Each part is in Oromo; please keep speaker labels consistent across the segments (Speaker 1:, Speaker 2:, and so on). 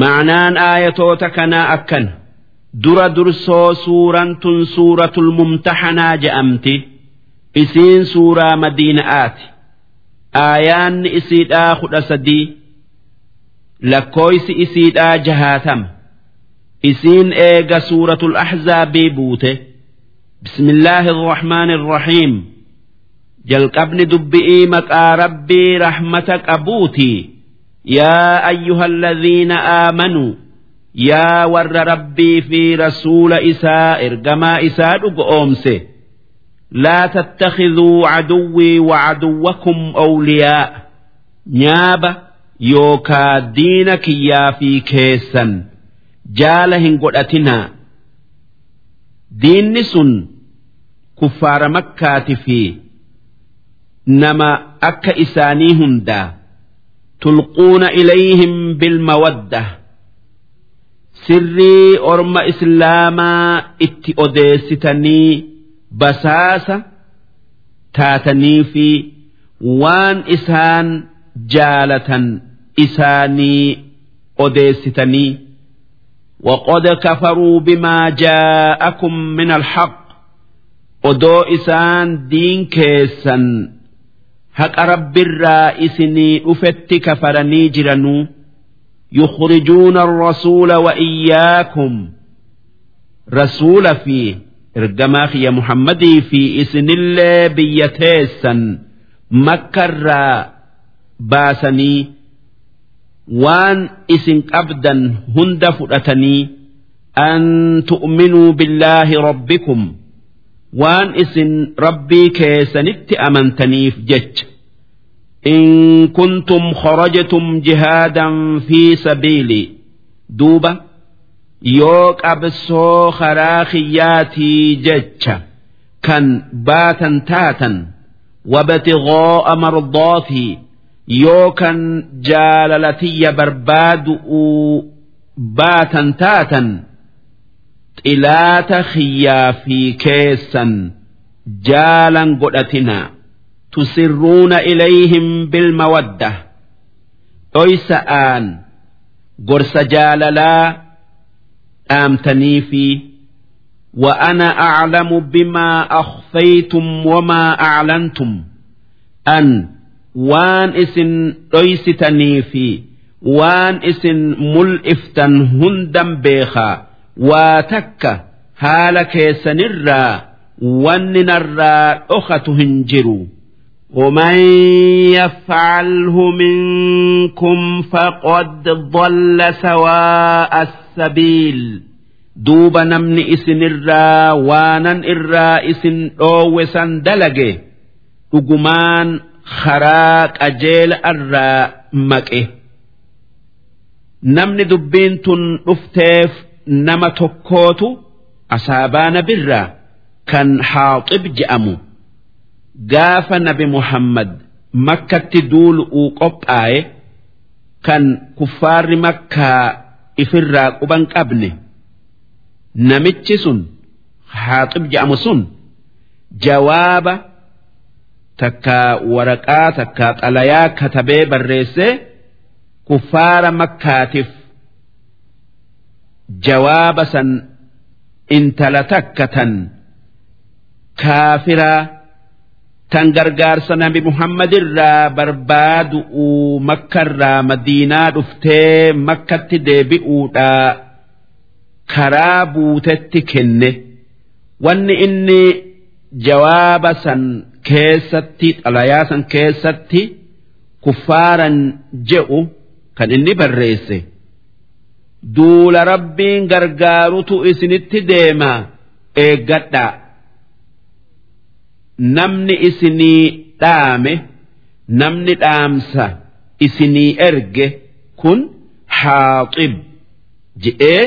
Speaker 1: ma'anaan aayatoota kanaa akkan dura dursoo suuraan tun suuratul mumtahanaa je'amti. Isiin suuraa madiina'aati. Aayaanni isiidhaa kudha sadii lakkooysi isiidhaa jahaatama isiin eega suuratul ahzaabii buute. Bismillaahi irrahmaani irrahiim jalqabni dubbi'ii maqaa rabbii rahmata qabuutii yaa ayyuha alladhiina aamanuu yaa warra rabbii fi rasuula isaa ergamaa isaa dhugo oomse laa tattakhiduu caduwwii wacaduwwakum awliyaa nyaaba yookaa diina kiyyaa fi keessan jaala hin godhatinaa diinni sun kuffaara makkaati fi nama akka isaanii hundaa tulquuna ilayhim bilmawadda sirrii orma islaamaa itti odeessitanii basaasa taatanii fi waan isaan jaalatan isaanii odeessitanii وقد كفروا بما جاءكم من الحق odoo isaan diin keessan haqa rabbirraa isinii dhufetti kafaranii jiranuu yukhrijuuna rasuula wa iyyaakum rasuula fi ergamaa kiyya muhammadii fi isinillee biyya teessan makkarraa baasanii waan isin qabdan hunda fudhatanii an tu'minuu billaahi rabbikum. waan isin rabbii keessanitti amantaniif jecha. In kuntum kharajatum jihaadan fi sabiili. Duuba yoo qabsoo karaa kiyyaatii jecha. Kan baatan taatan. Wabtigoo'a mardootii yoo kan jaalalatiyya barbaadu baatan taatan. إلات خيا في كيسا جالا قدتنا تسرون إليهم بالمودة أيسآن قرس جاللا آمتني في وأنا أعلم بما أخفيتم وما أعلنتم أن وان اسن أيستني في وان اسن ملئفتا هندا بيخا واتك هالك سنرا وننرا أخت هنجروا ومن يفعله منكم فقد ضل سواء السبيل دوب نمن اسن الرا وانا الرا اسن اوسا دلقه ugumaan karaa qajeela irraa maqe namni dubbiin tun dhufteef nama tokkootu asaabaa nabirraa kan haaxib je'amu gaafa nabi muhammad makkatti duulu'uu qophaa'e kan kuffaarri makkaa ifirraa quban qabne namichi sun haaxib je'amu sun jawaaba takkaa waraqaa takkaa xalayaa katabee barreessee kuffaara makkaatiif jawaaba san intala takka tan kaafiraa tan gargaarsa nabi muhammadirraa barbaadu'uu makkarraa madiinaa dhuftee makkatti deebi'uudhaa karaa buutetti kenne wanni inni jawaaba san keessatti xalayaa san keessatti kuffaaran je'u kan inni barreesse duula rabbiin gargaarutu isinitti deema. Eeggadhaa namni isinii dhaame namni dhaamsa isinii erge kun haaxib je'ee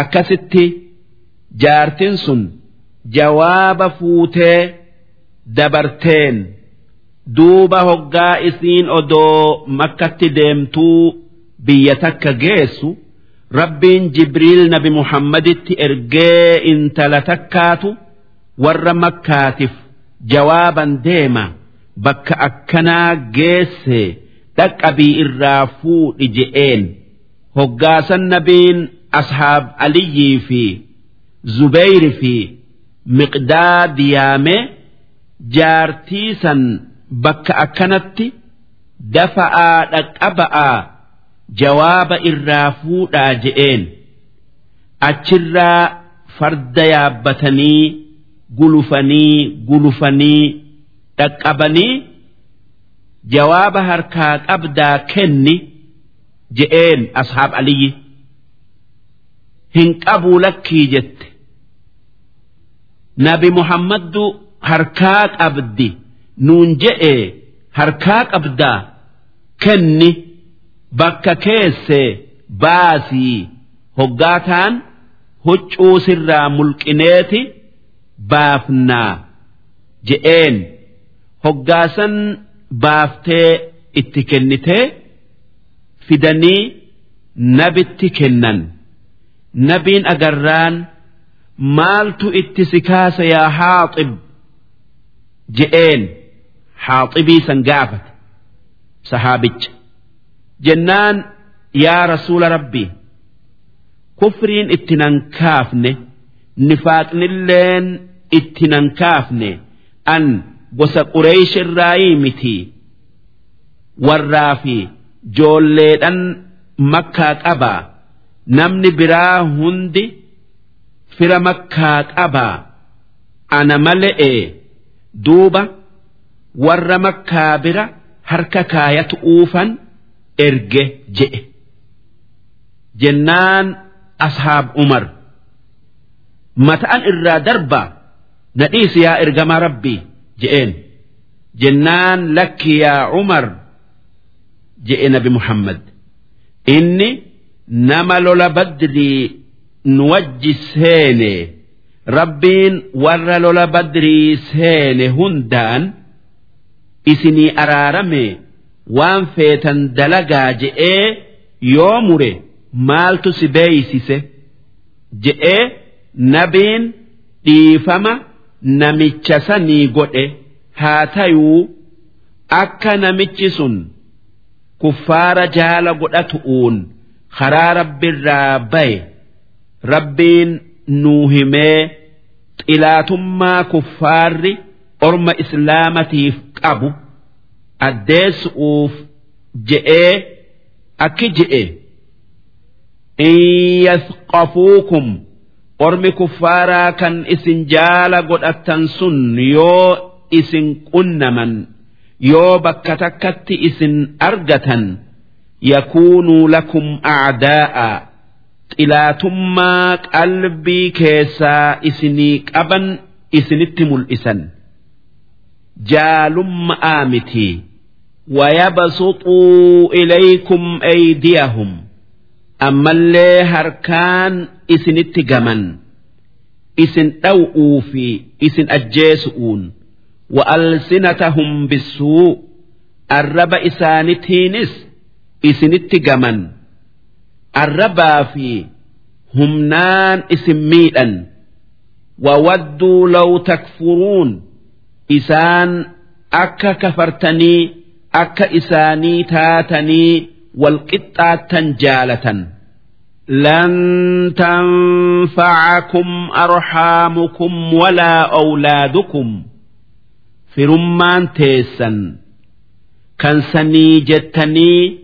Speaker 1: akkasitti jaartin sun jawaaba fuutee dabarteen duuba hoggaa isiin odoo makkatti deemtuu biyya takka geessu rabbiin jibriil nabi muhammaditti ergee intala takkaatu warra makkaatiif jawaaban deema bakka akkanaa geesse dhaqqabii irraa fuudhi je'een. Hoggaasan nabiin ashaab aliyyii fi zubeyri fi miqdaad yaame jaartii san bakka akkanatti dafa'aa dhaqqaba'aa jawaaba irraa fuudhaa je'een. Achirraa farda yaabbatanii gulufanii gulufanii dhaqqabanii jawaaba harkaa qabdaa kenni je'een ashaab aliyyi. Hin qabuu lakkii jette. Nabi muhammaddu harkaa qabdi. Nuun je'e harkaa qabdaa kenni bakka keessee baasii hoggaataan huccuu sirraa mulqineeti baafnaa je'een. Hoggaasan baaftee itti kennitee fidanii nabitti kennan. Nabiin agarraan maaltu itti si kaasa yaa haaxib je'een. Haaxibii san gaafate sahaabicha jennaan yaa rasuula rabbii kufriin itti nan kaafne nifaaqnilleen itti nan kaafne an gosa qureesh irraayii miti warraa fi joolleedhan makkaa qabaa namni biraa hundi fira makkaa qabaa ana male'ee duuba warra makkaa bira harka kaayatu uufan erge je'e. Jennaan ashaab umar mata'an irraa darbaa nadhiisi yaa ergamaa rabbii je'een. Jennaan lakki yaa umar je'e nabi muhammad. Inni nama lola badrii nu wajji seene rabbiin warra lola badrii seene hundaan isinii araarame waan feetan dalagaa je'ee yoo mure maaltu si beeysise? Je'ee nabiin dhiifama namicha sanii godhe haa tayuu akka namichi sun kuffaara jaala godhatu'uun karaa rabbiirraa baye rabbiin nuu himee xilaatummaa kuffaarri orma islaamatiif qabu addeessu'uuf je'ee akki je'e. In yasqafuukum ormi kuffaaraa kan isin jaala godhattan sun yoo isin qunnaman yoo bakka takkatti isin argatan yakuunuu lakum acdaa'a xilaatummaa qalbii keessaa isinii qaban isinitti mul'isan. Jaalummaa miti ويبسطوا إليكم أيديهم أما اللي هركان إسن التجمن إسن أوؤوا في إسن أجيسؤون وألسنتهم بالسوء الرب إسانتينس إسن التجمن الربا في همنان إسميئا وودوا لو تكفرون إسان أكا كفرتني أكا إساني تاتني والقطة جالة لن تنفعكم أرحامكم ولا أولادكم في رمان تيسا كان سني جتني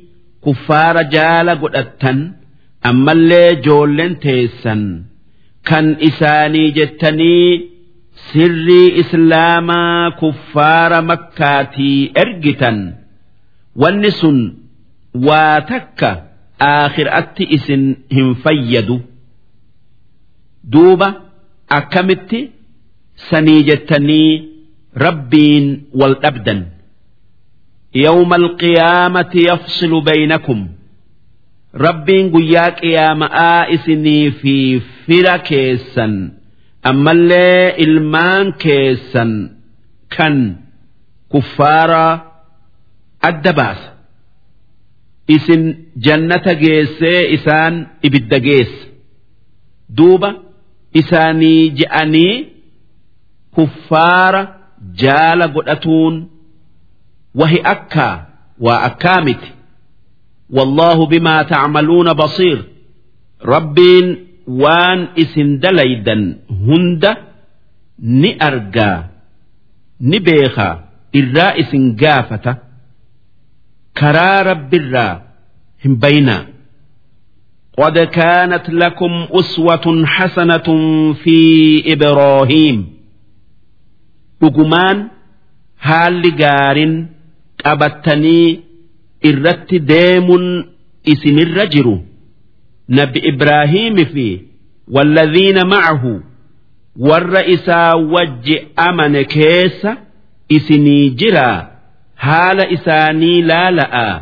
Speaker 1: كفار جال قدتا أما اللي جولن تيسا كان إساني جتني sirrii islaamaa kuffaara makkaatii ergitan wanni sun waa takka aakhiratti isin hin fayyadu. Duuba akkamitti? Sanii jettanii rabbiin wal dhabdan. Yawma alqiyaamati yafsilu baynakum. Rabbiin guyyaa qiyaama'aa isinii fi fira keessan ammallee ilmaan keessan kan kuffaaraa adda baasa isin jannata geessee isaan ibidda geessa duuba isaanii je'anii kuffaara jaala godhatuun wahi akkaa waa akkaa miti. Wallaahu bimaa tacmaluuna basiir. Rabbiin waan isin dalaydan hunda ni argaa ni beekaa irraa isin gaafata. رب الرا هم بينا قد كانت لكم أسوة حسنة في إبراهيم dhugumaan haalli gaarin qabattanii irratti deemuun isinirra jiru nabi Ibraahiimi fi walladhiina ma'ahu warra isaa wajji amane keessa isinii jiraa haala isaanii laala'a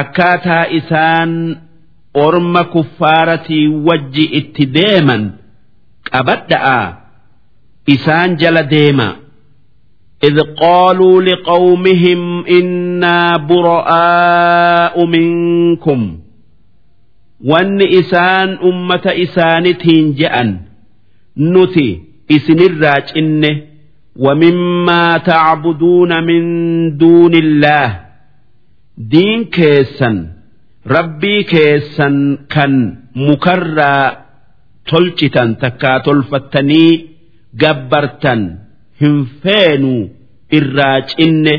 Speaker 1: akkaataa isaan orma kuffaaratii wajji itti deeman qabadha'a isaan jala deema. إذ قالوا لقومهم إنا براء منكم وأن إسان أمة إسانتين جأن نتي إسن الراج إنه ومما تعبدون من دون الله دين كيسا ربي كيسا كان مكرى تلشتا تكا تلفتني جبرتا hin feenu irraa cinne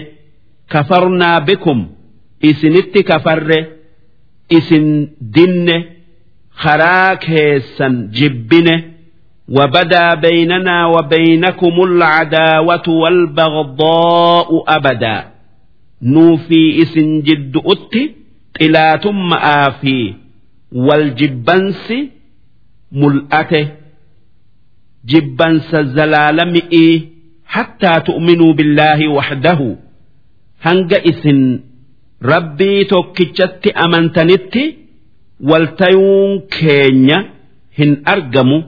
Speaker 1: kafarnaa bikum isinitti kafarre isin dinne karaa keessan jibbine وبدا بيننا وبينكم العداوة والبغضاء أبدا نوفي اسن جد أتي قلاتم آفي والجبنس ملأته جبنس الزلالمئي حتى تؤمنوا بالله وحده هنج إسن ربي توكيشت أمنتنت والتيون كينيا هن أرجموا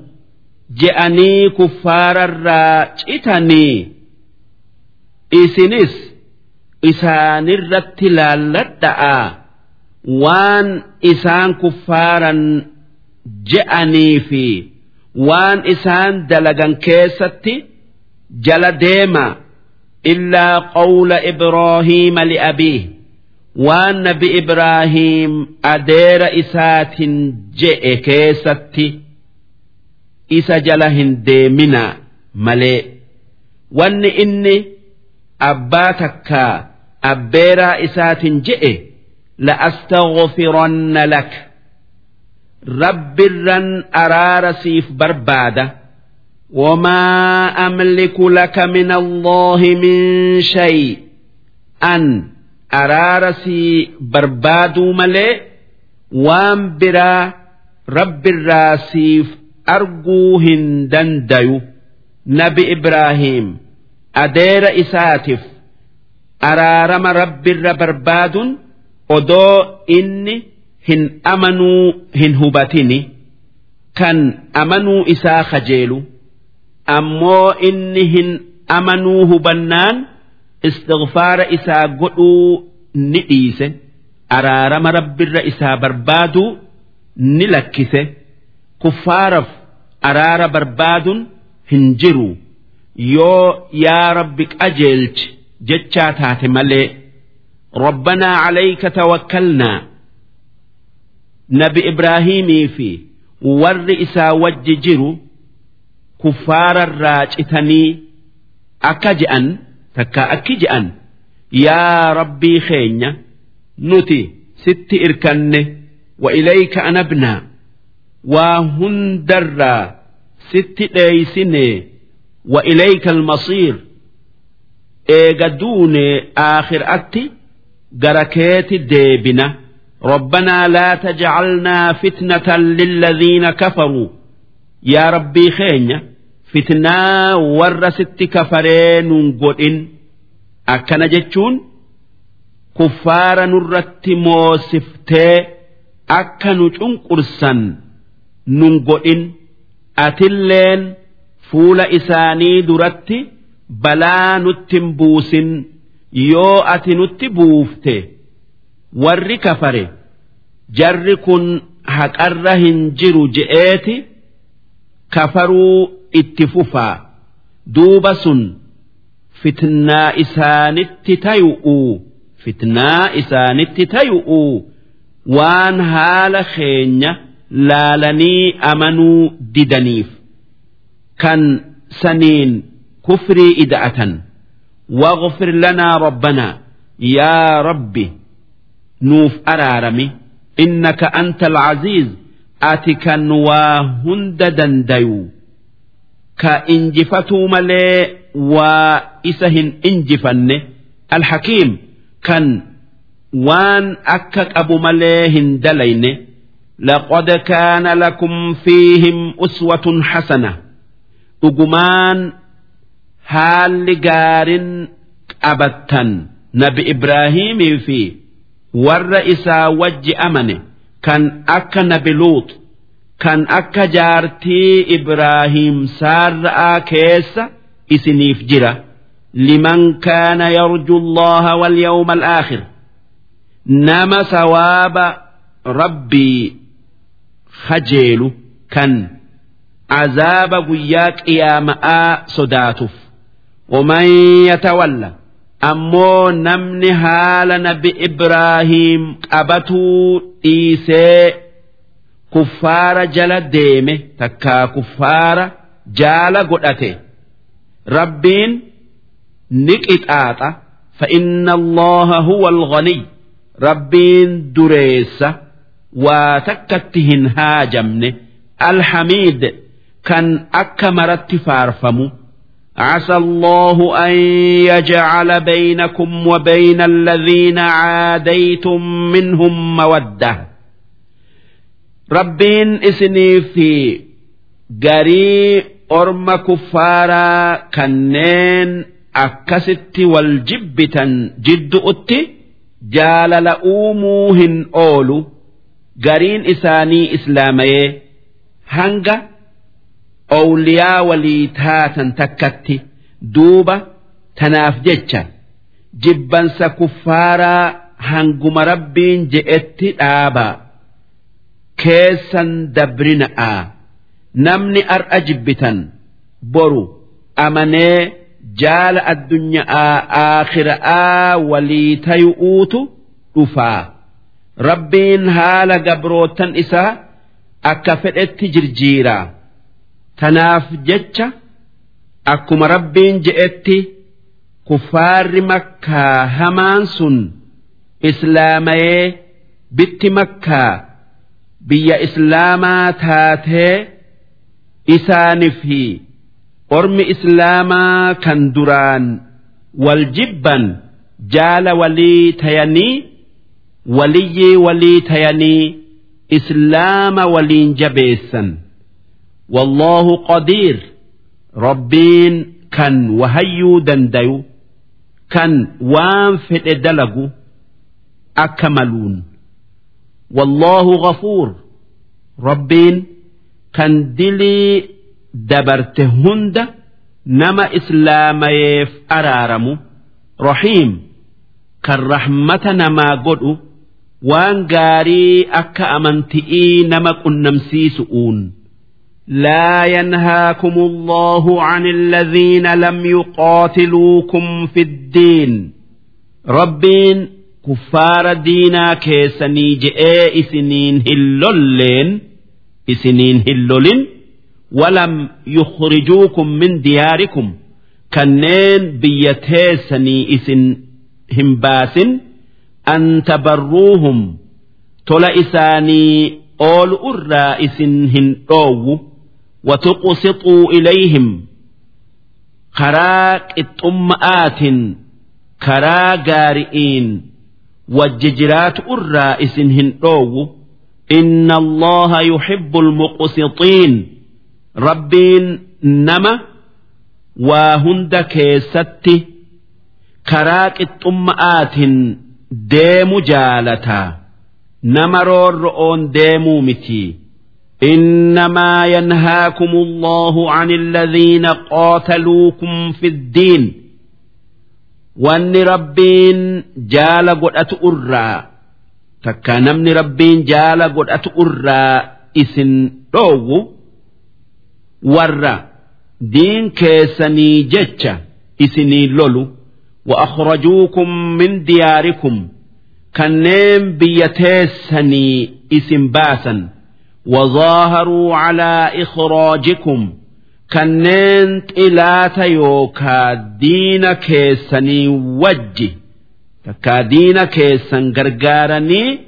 Speaker 1: je'anii kuffaararraa citanii isinis isaanirratti laalladha'a waan isaan kuffaaran je'anii fi waan isaan dalagan keessatti jala deema illaa qawla ibroohiima li'abiih waan nabi ibraahiim adeera isaatiin je'e keessatti. isa jala hin deeminaa malee wanni inni abbaa takkaa abbeeraa isaatin je'e la'astaghfiranna lak rabbirran araara siif barbaada وما أملك لك من الله من شيء أن أرارسي بربادو ملئ وام برا رب الراسيف arguu hin dandayu. Nabi ibraahim adeera isaatiif araarama rabbirra barbaaduun odoo inni hin amanuu hin hubatini. Kan amanuu isaa kajeelu ammoo inni hin amanuu hubannaan istigfaara isaa godhuu ni dhiise. Araarama rabbirra isaa barbaaduu ni lakkise. Kuffaaraaf araara barbaaduun hin jiru. Yoo yaa rabbi qajeelchi jechaa taate malee rabbanaa calayka tawakkalnaa nabi ibraahimii fi warri isaa wajji jiru kuffaararraa citanii akka je'an takka akki je'an yaa rabbii keenya nuti sitti irkanne wa ilayka anabnaa waa hundarraa sitti dheeysine wa ilayka almasiir eega duune aakhir'atti gara keeti deebina. Rabbanaa laa tajcalnaa fitnatan lilladhiina kafaruu yaa rabbii keenya fitnaa warra sitti kafaree nun godhin. Akkana jechuun kuffaara nurratti moosiftee akka nu cunqursan nun godhin atilleen fuula isaanii duratti balaa nutti hin buusin yoo ati nutti buufte warri kafare jarri kun haqarra hin jiru je'eeti. kafaruu itti fufaa duuba sun fitnaa isaanitti tayu'u fitnaa isaanitti tayu'u waan haala keenya laalanii amanuu didaniif kan saniin kufrii ida'atan واغفر لنا ربنا يا ربي نوف أرارمي إنك أنت العزيز أتك وهند دنديو كإنجفتو ملي وإسهن إنجفن الحكيم كان وان أكك أبو مليهن دلين لقد كان لكم فيهم أسوة حسنة أجمان haalli gaarin qabattan nabi Ibraahimii fi warra isaa wajji amane kan akka nabi Luut kan akka jaartii Ibraahim saarra'aa keessa isiniif jira liman kaana yarju allaha wal yawma al-aakhir nama sawaaba rabbii kajeelu kan azaaba guyyaa qiyaama'aa sodaatuuf ومن يتولى أمو نمن هال نبي إبراهيم قبتو إيسي كفار جل ديمه تكا كفار جال قدته ربين نكت آتا فإن الله هو الغني ربين دريس وتكتهن هاجمن الحميد كان أكمرت فارفمو عسى الله أن يجعل بينكم وبين الذين عاديتم منهم مودة ربين إسني في قري أرم كفارا كنين أكست والجبتا جد أتي جال لأوموهن أولو gariin isaanii islaamayee hanga owliyaa walii taatan takkatti duuba tanaaf jecha jibbansa kuffaaraa hanguma rabbiin je'etti dhaabaa keessan dabrina'aa namni ar'a jibbitan boru amanee jaala addunyaa aakhiraa walii tayu'uutu dhufaa. Rabbiin haala gabrootan isaa akka fedhetti jirjiiraa. tanaaf jecha akkuma rabbiin je'etti kuffaarri makkaa hamaan sun islaamayee bitti makkaa biyya islaamaa taatee isaanii fi ormi islaamaa kan duraan wal jibban jaala walii tayanii waliyyii walii tayanii islaama waliin jabeessan. Wallaahu qadiir. Rabbiin kan wahayyuu dandayu kan waan fedhe dalagu akka maluun. Wallaahu ghafuur rabbiin kan dilii dabarte hunda nama islaamayeef araaramu. Rahiim. Kan rahmata namaa godhu. وان قاري أكا أمنتئي نما كنمسي سؤون لا ينهاكم الله عن الذين لم يقاتلوكم في الدين ربين كفار دينا كيسني جئي إسنين هلولين إسنين هلولين ولم يخرجوكم من دياركم كنين بيتيسني إسن an tabarruuhum tola isaanii oolu irraa isin hin dhoowwu watuqsituu ilayhim karaa qixxumma'aatiin karaa gaari'iin wajjijiraatu irraa isin hin dhoowwu inna allaha yuhibbu almuqsixiin rabbiin nama waa hunda keessatti karaa qixxumma'aatiin ديم جالتا نمرور رؤون ديمو متي إنما ينهاكم الله عن الذين قاتلوكم في الدين وأن ربين جال قد أرى تكا نمني ربين جال قد أرى إسن روو ورى دين كيسني جتش إسني لولو وأخرجوكم من دياركم kanneen biyya teessanii isin baasan وظاهروا على إخراجكم kanneen xilaata yookaa diina keessanii wajji takkaa diina keessan gargaaranii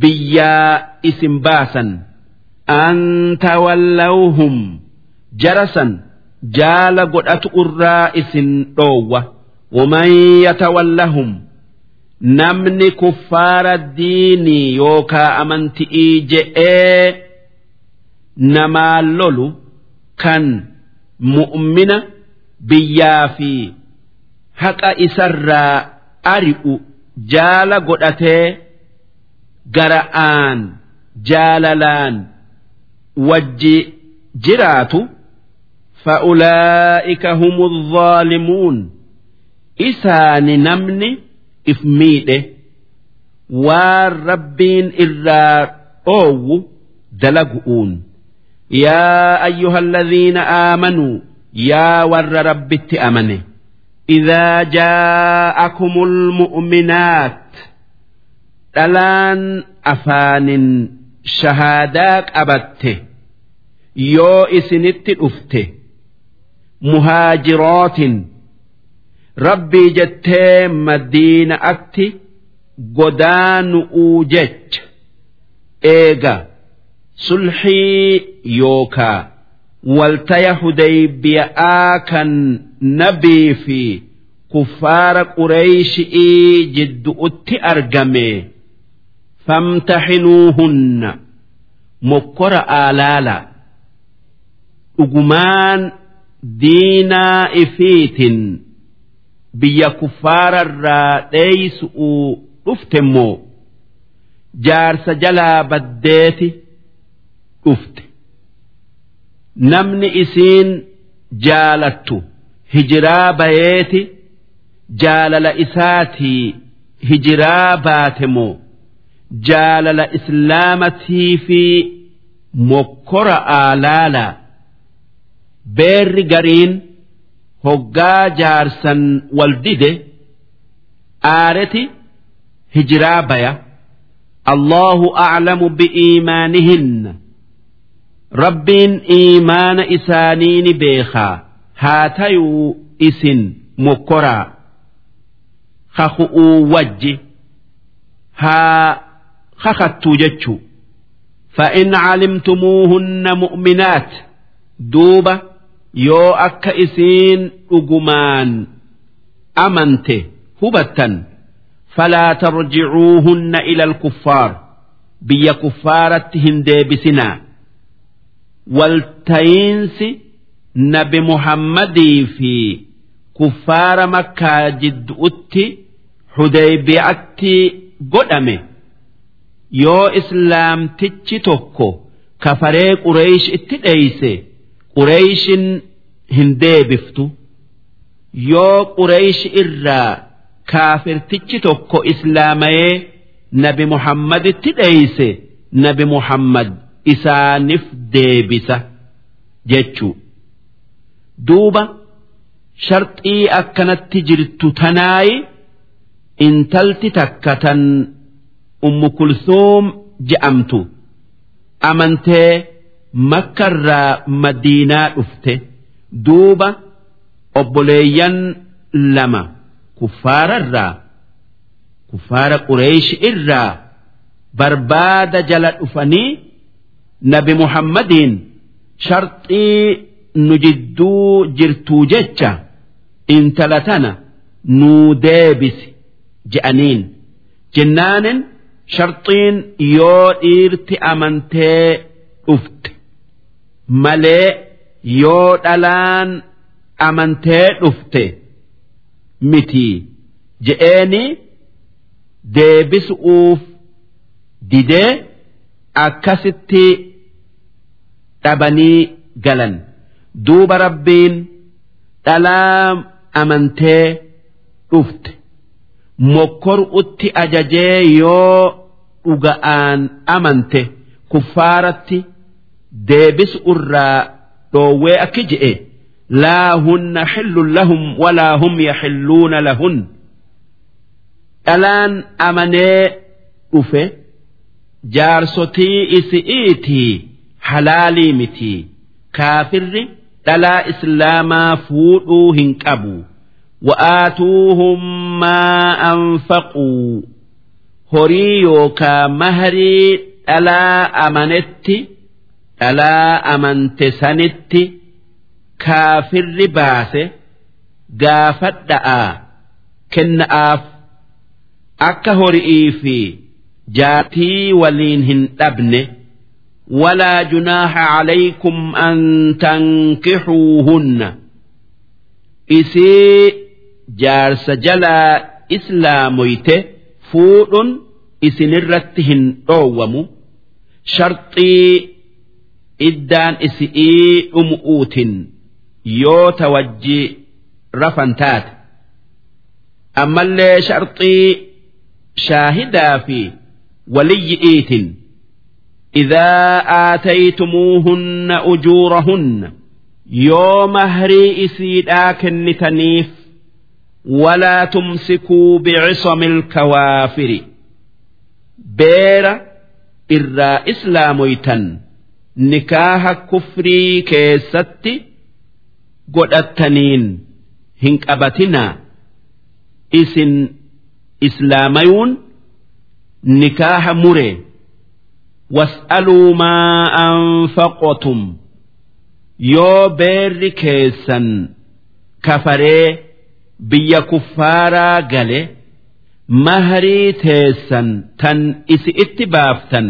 Speaker 1: biyyaa isin baasan an tawallawhum jarasan jaala godhatu irraa isin dhoowwa waman yatawallahum namni kuffaara diinii yookaa amanti'ii je'ee namaa lolu kan mu'mina biyyaa fi haqa isarraa ari'u jaala godhatee gara'aan jaalalaan wajji jiraatu فأولئك هم الظالمون إسان نمني إفميده والربين إلا أو دلقؤون يا أيها الذين آمنوا يا ور رب أمنه إذا جاءكم المؤمنات dhalaan afaanin shahaadaaq qabatte yoo isinitti dhufte muhaajirootin rabbii jettee madiina'atti godaanu'uu jecha eega sulxii yookaa waltaya hudaybiyaa kan nabii fi kuffaara qureeyshii jiddu'utti argame. Famtaxinuuhunna mokkora aalaala. Dhugumaan diinaa ifiitin biyya kuffaararraa dheeysu'uu dhufte immoo jaarsa jalaa baddeeti dhufte. Namni isiin jaalattu hijiraa bayeeti jaalala isaatii hijiraa baate moo? Jaalala islaamatii fi mokkora aalaala beerri gariin hoggaa jaarsan wal dide aareti hijiraa baya allahu aclamu bi'iimaanihinna rabbiin iimaana isaanii ni beekaa haa tayuu isin mokkoraa kaku'uu wajji haa kakattuu jechuu فإن علمتموهن مؤمنات دوبة yoo akka isiin dhugumaan amante hubattan falaa tarjicuuhunna ila alkuffaar. Biyya kuffaaratti hin deebisinaa. Waltayiinsi nabi muhammadii fi kuffaara makkaa jiddu'utti hudeybi'atti godhame. Yoo islaamtichi tokko kafaree quraysh itti dheeyse qureeshin hin deebiftu. Yoo qureesh irraa kaafirtichi tokko islaamayee nabi muhammaditti dheeyse nabi muhammad isaanif deebisa jechuu duuba sharxii akkanatti jirtu tanaayi intalti takka tan ummu kulsuum je'amtu. Amantee makkarraa madiinaa dhufte duuba obboleeyyan lama kuffaararraa kuffaara qureeshi irraa barbaada jala dhufanii nabi muhammadiin sharxii nu jidduu jirtuu jecha intala tana nuu deebisi je'aniin. Jennaanin sharxiin yoo dhiirti amantee dhufte malee yoo dhalaan amantee dhufte miti je'eeni deebisu'uuf didee akkasitti dhabanii galan. Duuba rabbiin dhalaa amantee dhufte. Mokkoru'utti ajajee yoo dhuga'aan amante kuffaaratti deebisu irraa dhoowwee akki je'e laa hunna xillun lahum walaa hum yaxilluuna lahun. Dhalaan amanee dhufe jaarsotii isi'iitii halaalii mitii kaafirri dhalaa islaamaa fuudhuu hin qabu. Wa'aatuuhum maa anfaquu. Horii yookaa maharii dhalaa amanetti dhalaa amante sanitti kaafirri baase gaafadha'aa kenna'aaf akka hori'ii fi jaatii waliin hin dhabne walaa junaaha calaykum an tankixuuhunna. Isii jaarsa jalaa islaamoyte fuudhun isinirratti hin dhoowwamu. Sharxii iddaan isi'ii umu'uutin yoo tawajji rafan taate ammallee sharxii shaahidaa fi waliyyi'iitin idaa aataytumuuhunna ujuurahunna yoo mahrii isiidhaa kennitaniif walaa tumsikuu bicisami kawaafiri. Beera irraa islaamoytan nikaaha kufrii keessatti godhattaniin hin qabatinaa isin islaamayuun nikaaha mure was'aluu maa anfaqotum yoo beerri keessan kafaree biyya kuffaaraa gale mahrii teessan tan isi itti baaftan.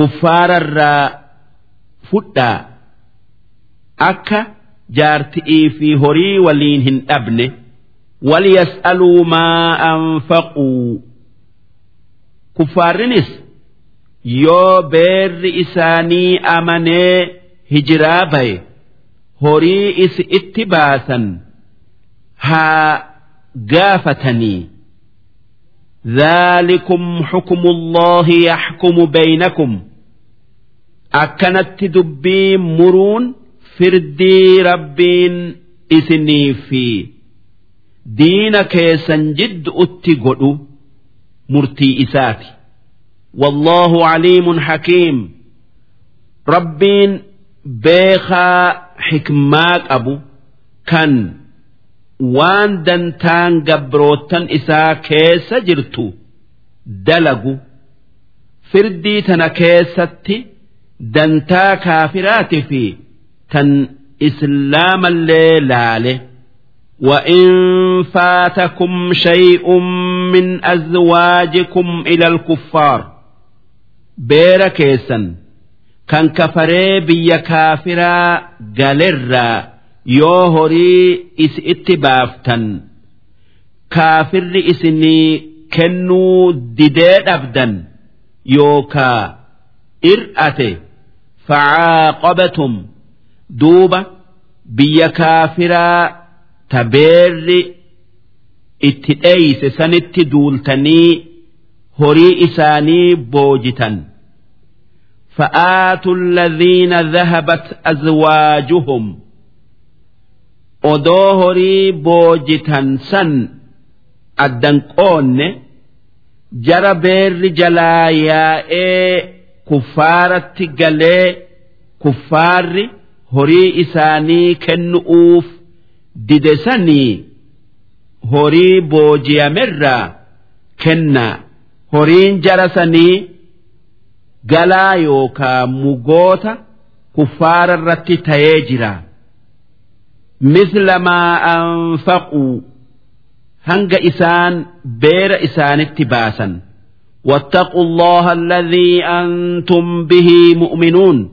Speaker 1: كفارا را فتا أكا جارتئي في هري ولينهن أبنه وليسألوا ما أنفقوا كفارنس yoo beerri isaanii amanee hijiraa baye horii isi itti baasan haa gaafatanii ذلكم حكم الله يحكم بينكم akkanatti dubbii muruun firdii rabbiin isinii fi diina keessan jidduutti godhu murtii isaati. Wallahu aliimun hakiim rabbiin beekaa xikmaa qabu kan waan dantaan gabrootan isaa keessa jirtu dalagu firdii tana keessatti. دنتا كافرات في تن إسلام الليلة وإن فاتكم شيء من أزواجكم إلى الكفار beera keessan kan kafaree biyya kaafiraa galerraa yoo horii isi itti baaftan kaafirri isinii kennuu didee dhabdan yookaa ir'ate facaaqabatum duuba biyya kaafiraa tabeerri itti dheeyse sanitti duultanii horii isaanii boojitan فآتوا الذين ذهبت أزواجهم أدوهري بوجتا سن الدنقون جرى بير جلايا إيه كفارة قلي كفار هري إساني كنؤوف ددسني هري بوجيا مرة كنا horiin jarasanii galaa yookaa mugoota kuffaara irratti ta'ee jira misla maa anfaquu hanga isaan beera isaanitti baasan واتقوا الله الذي أنتم به مؤمنون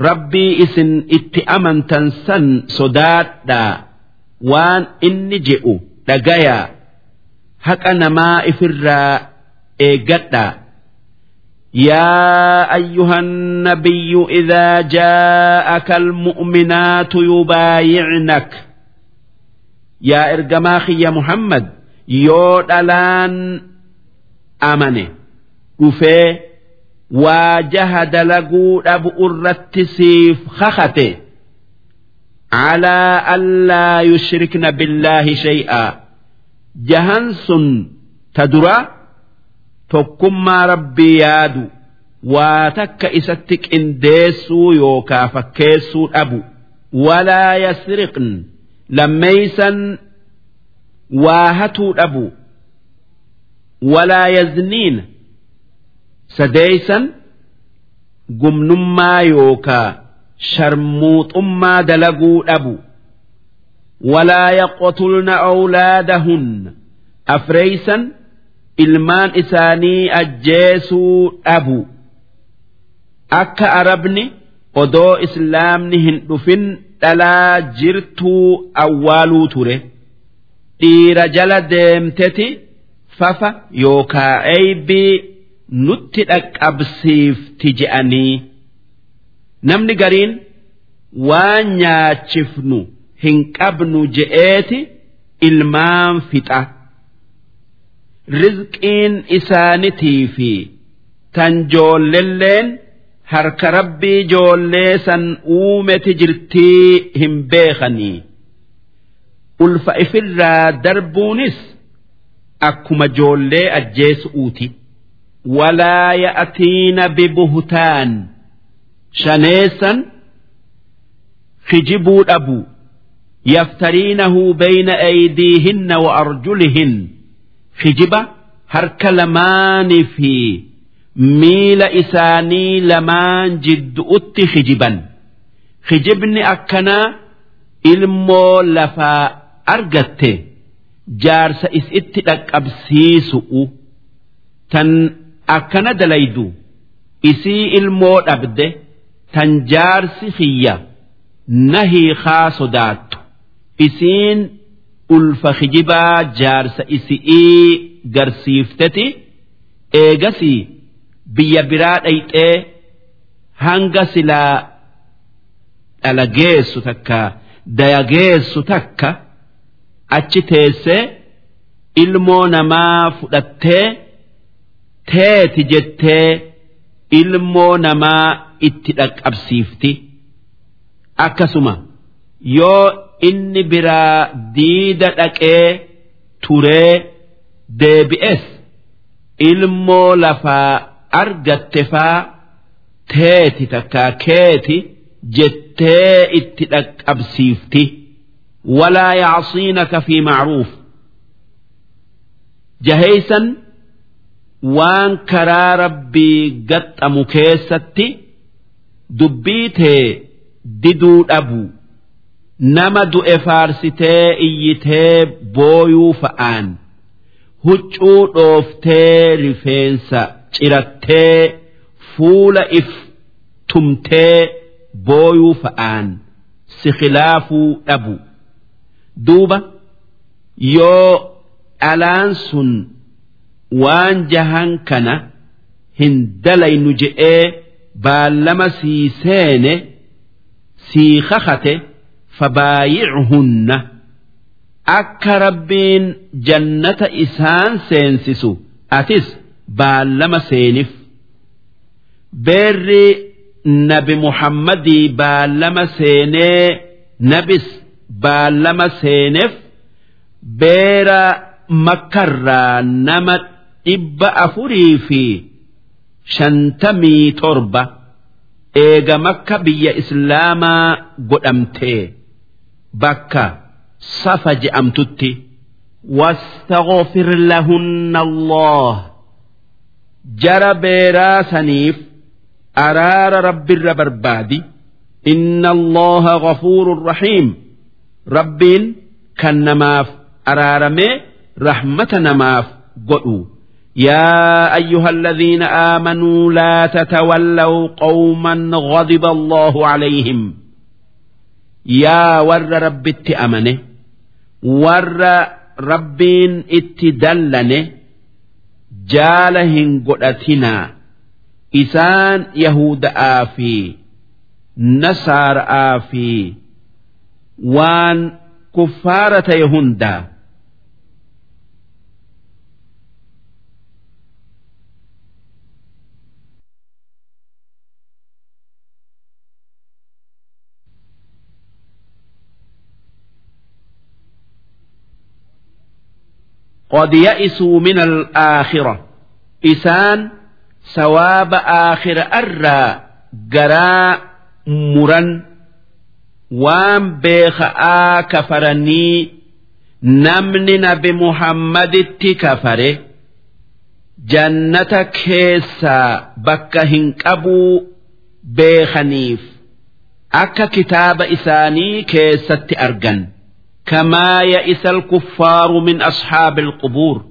Speaker 1: ربي إسن اتأمن تنسن صدادا وان إني جئوا لقيا هكا نما إفرا إيقتا يا أيها النبي إذا جاءك المؤمنات يبايعنك يا إرجماخي يا محمد يود الآن amane. Dhufee waajaha dalaguu dhabu irratti siif kakate calaa allaa yushrikna billaahi shay'aa jahan sun ta dura tokkummaa rabbii yaadu. Waa takka isatti qindeessuu yookaa fakkeessuu dhabu. Walaa yasriqn lammeeysan waa hatuu dhabu. Walaa yazniin sadeeysan gumnummaa yookaa sharmuuxummaa dalaguu dhabu walaa yaqtulna awlaadahunna afreeysan ilmaan isaanii ajjeesuu dhabu akka arabni odoo islaamni hin dhufin dhalaa jirtuu awwaaluu ture dhiira jala deemteti fafa yookaa eeybii nutti dhaqqabsiifti je'anii. Namni gariin waan nyaachifnu hin qabnu je'eeti ilmaan fixa. Rizqiin isaanitii fi tan joollelleen harka rabbii joollee san uumeti jirtii hin beekanii. Ulfa ifirraa darbuunis akkuma joollee ajjeesu'uuti walaa ya'tiina bibuhtaan. Shaneessan kijibuu dhabu. Yaftariinahu bayna aydiihinna wa arjulihin. Kijiba harka lamaanii fi miila isaanii lamaan jiddu'utti kijiban kijibni akkanaa ilmoo lafaa argatte jaarsa isitti dhaqqabsiisu'u tan akkana dalaydu isii ilmoo dhabde tan jaarsi kiyya nahii haa sodaattu. Isiin ulfa kijibaa jaarsa isi'ii garsiifteti eegasii biyya biraa dhayxee hanga silaa dhalageessu takka dayageessu takka achi teessee ilmoo namaa fudhattee teeti jettee ilmoo namaa itti dhaqqabsiifti akkasuma yoo inni biraa diida dhaqee turee deebi'es ilmoo lafaa argatte faa teeti takkaa keeti jettee itti dhaqqabsiifti yacsiinaka fi macruuf jaheysan waan karaa rabbii gaxxamu keessatti dubbii tee diduu dhabu nama du'e faarsitee iyyitee booyuu fa'aan huccuu dhooftee rifeensa cirattee fuula if tumtee booyuu fa'aan si khilaafuu dhabu duuba yoo dhalaan sun waan jahan kana hin dalaynu je'ee baallama sii seene sii kakate fabaayichunna akka rabbiin jannata isaan seensisu atis baallama seenif. Beerri nabi muhammadii baallama seenee nabis baallama seeneef beera makkarraa nama dhibba afurii fi shantamii torba eega makka biyya islaamaa godhamtee bakka safa je'amtutti واستغفر لهن الله جرى بيرا سنيف أرار رب الربربادي إن الله غفور رحيم رب كنماف أرارمي رحمة نماف قلوا يا أيها الذين آمنوا لا تتولوا قوما غضب الله عليهم يا ور رب اتأمنه ور ربين اتدلنه جالهن قدتنا إسان يهود آفي نصار آفي وان كفارة يهندا قد يئسوا من الآخرة إسان ثواب آخر أرى جراء مرن وام بيخآ كفرني نمن نبي محمد كفره جنة كيسا بكهن أبو بيخنيف أكا كتاب إساني كيسة أرجن كما يئس الكفار من أصحاب القبور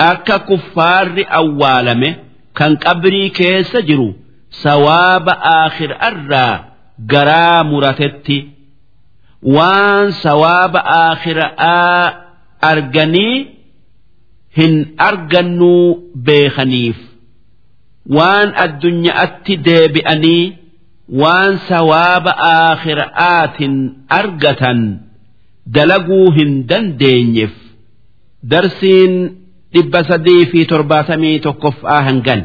Speaker 1: أكا كفار أوالمه كان قبري كيس جرو سواب آخر أرى garaa muratetti waan sawaaba aakhiraa arganii hin argannuu beekaniif waan addunyaatti deebi'anii waan sawaaba aakhiraatin argatan dalaguu hin dandeenyeef darsiin dhibba sadii fi torbaatamii tokkoffaa hangan.